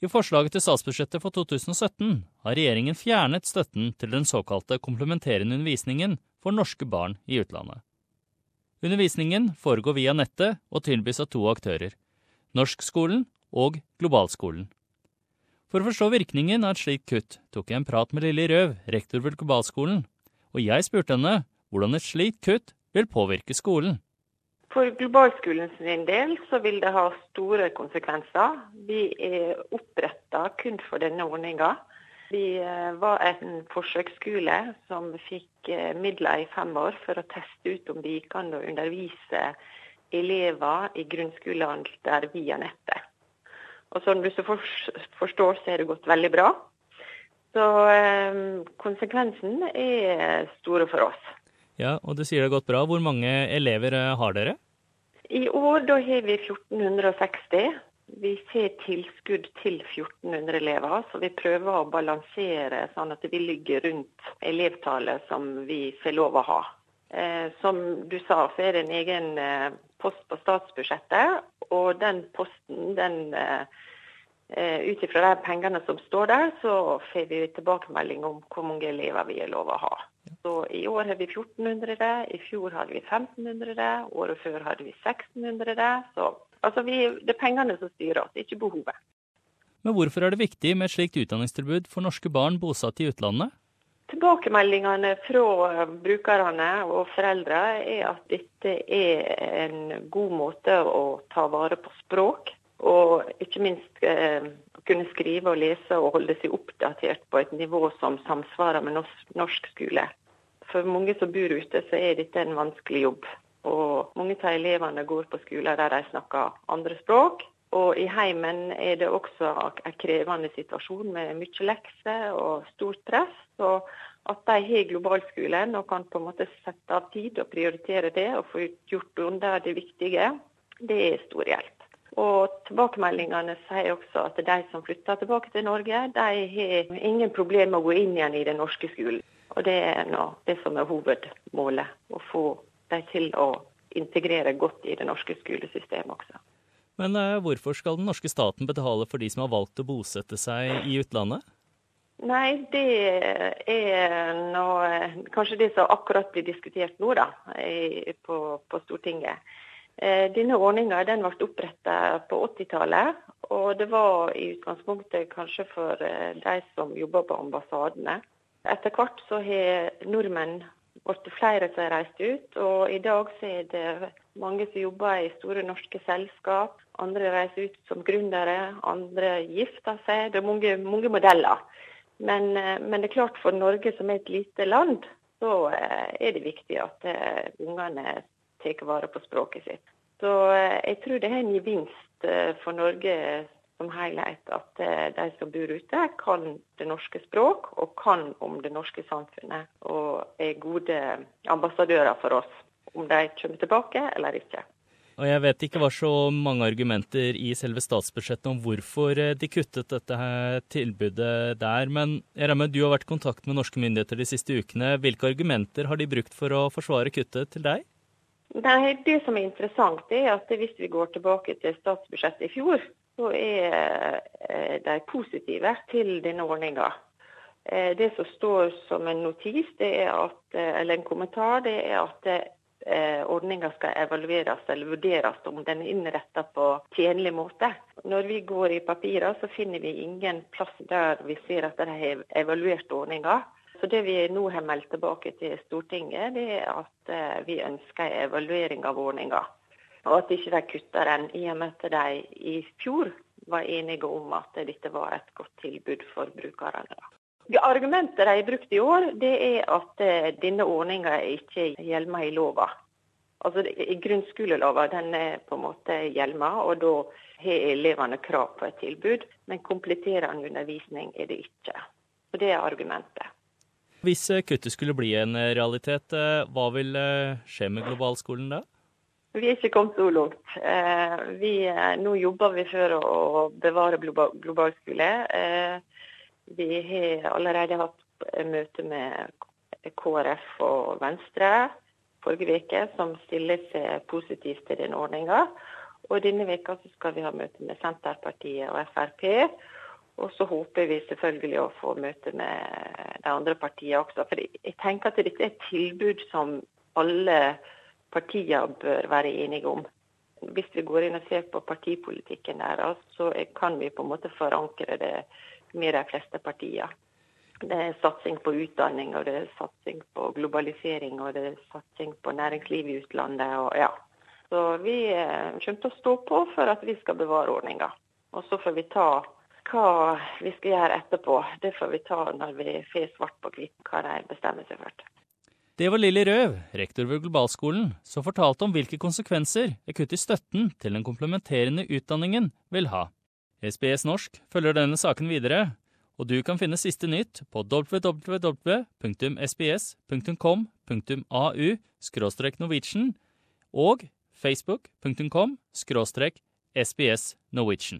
I forslaget til statsbudsjettet for 2017 har regjeringen fjernet støtten til den såkalte komplementerende undervisningen for norske barn i utlandet. Undervisningen foregår via nettet og tilbys av to aktører, Norskskolen og Globalskolen. For å forstå virkningen av et slikt kutt tok jeg en prat med Lilly Røv, rektor ved Globalskolen, og jeg spurte henne hvordan et slikt kutt vil påvirke skolen. For globalskolen sin del så vil det ha store konsekvenser. Vi er oppretta kun for denne ordninga. Vi eh, var en forsøksskole som fikk eh, midler i fem år for å teste ut om det gikk an å undervise elever i grunnskolealder via nettet. Og som du så forstår, så er det gått veldig bra. Så eh, konsekvensen er store for oss. Ja, og du sier det har gått bra. Hvor mange elever har dere? I år da har vi 1460. Vi får tilskudd til 1400 elever, så vi prøver å balansere sånn at vi ligger rundt elevtallet som vi får lov å ha. Eh, som du sa, så er det en egen eh, post på statsbudsjettet, og den posten den eh, Eh, ut ifra de pengene som står der, så får vi tilbakemelding om hvor mange elever vi er lov å ha. Så I år har vi 1400, i fjor hadde vi 1500, året før hadde vi 1600. Så altså vi, det er pengene som styrer oss, ikke behovet. Men hvorfor er det viktig med et slikt utdanningstilbud for norske barn bosatt i utlandet? Tilbakemeldingene fra brukerne og foreldre er at dette er en god måte å ta vare på språk og ikke minst eh, kunne skrive og lese og holde seg oppdatert på et nivå som samsvarer med norsk, norsk skole. For mange som bor ute, så er dette en vanskelig jobb. Og mange av elevene går på skoler der de snakker andre språk. Og i heimen er det også en krevende situasjon med mye lekser og stort press. Så at de har globalskolen og kan på en måte sette av tid og prioritere det og få gjort under det viktige, det er stor hjelp. Og tilbakemeldingene sier også at de som flytter tilbake til Norge, de har ingen problemer med å gå inn igjen i den norske skolen. Og det er nå det som er hovedmålet, å få dem til å integrere godt i det norske skolesystemet også. Men uh, hvorfor skal den norske staten betale for de som har valgt å bosette seg i utlandet? Nei, det er noe, kanskje det som akkurat blir diskutert nå da, på, på Stortinget. Eh, denne ordninga ble oppretta på 80-tallet, og det var i utgangspunktet kanskje for eh, de som jobber på ambassadene. Etter hvert så har nordmenn blitt flere som har reist ut, og i dag så er det mange som jobber i store norske selskap. Andre reiser ut som gründere, andre gifter seg. Det er mange, mange modeller. Men, eh, men, det er klart for Norge som er et lite land, så er det viktig at ungene tar vare på språket sitt. Så eh, jeg tror det er en gevinst eh, for Norge som helhet at eh, de som bor ute, kan det norske språk og kan om det norske samfunnet. Og er gode ambassadører for oss, om de kommer tilbake eller ikke. Og Jeg vet ikke var så mange argumenter i selve statsbudsjettet om hvorfor de kuttet dette tilbudet der, men regner du har vært i kontakt med norske myndigheter de siste ukene. Hvilke argumenter har de brukt for å forsvare kuttet til deg? Nei, Det som er interessant, er at hvis vi går tilbake til statsbudsjettet i fjor, så er eh, de positive til denne ordninga. Eh, det som står som en notis, at, eh, eller en kommentar, det er at ordninga skal evalueres eller vurderes om den er innretta på tjenlig måte. Når vi går i papirer, så finner vi ingen plass der vi ser at de har evaluert ordninga. Så Det vi nå har meldt tilbake til Stortinget, det er at vi ønsker en evaluering av ordninga. Og at ikke de kutter den, i og med at de i fjor var enige om at dette var et godt tilbud for brukerne. Argumentet de har brukt i år, det er at eh, denne ordninga ikke gjelder i lova. Altså, Grunnskolelova den er på en måte gjelma, og da har elevene krav på et tilbud. Men kompletterende undervisning er det ikke. Og Det er argumentet. Hvis eh, kuttet skulle bli en eh, realitet, hva vil skje med globalskolen da? Vi er ikke kommet så langt. Vi, nå jobber vi for å bevare global skole. Vi har allerede hatt møte med KrF og Venstre forrige uke, som stiller seg positivt til den ordninga. Og denne veka skal vi ha møte med Senterpartiet og Frp. Og så håper vi selvfølgelig å få møte med de andre partiene også. For jeg tenker at dette er et tilbud som alle partier bør være enige om. Hvis vi går inn og ser på partipolitikken der, så kan vi på en måte forankre det med de fleste partier. Det er satsing på utdanning, og det er satsing på globalisering og det er satsing på næringsliv i utlandet. og ja. Så vi eh, kommer til å stå på for at vi skal bevare ordninga. Og så får vi ta hva vi skal gjøre etterpå, det får vi ta når vi får svart på hvitt hva de bestemmer seg for. Det var Lilly Røv, rektor ved Globalskolen, som fortalte om hvilke konsekvenser et kutt i støtten til den komplementerende utdanningen vil ha. SBS norsk følger denne saken videre, og du kan finne siste nytt på www.sbs.com.au norwegian og facebook.com sbs norwegian.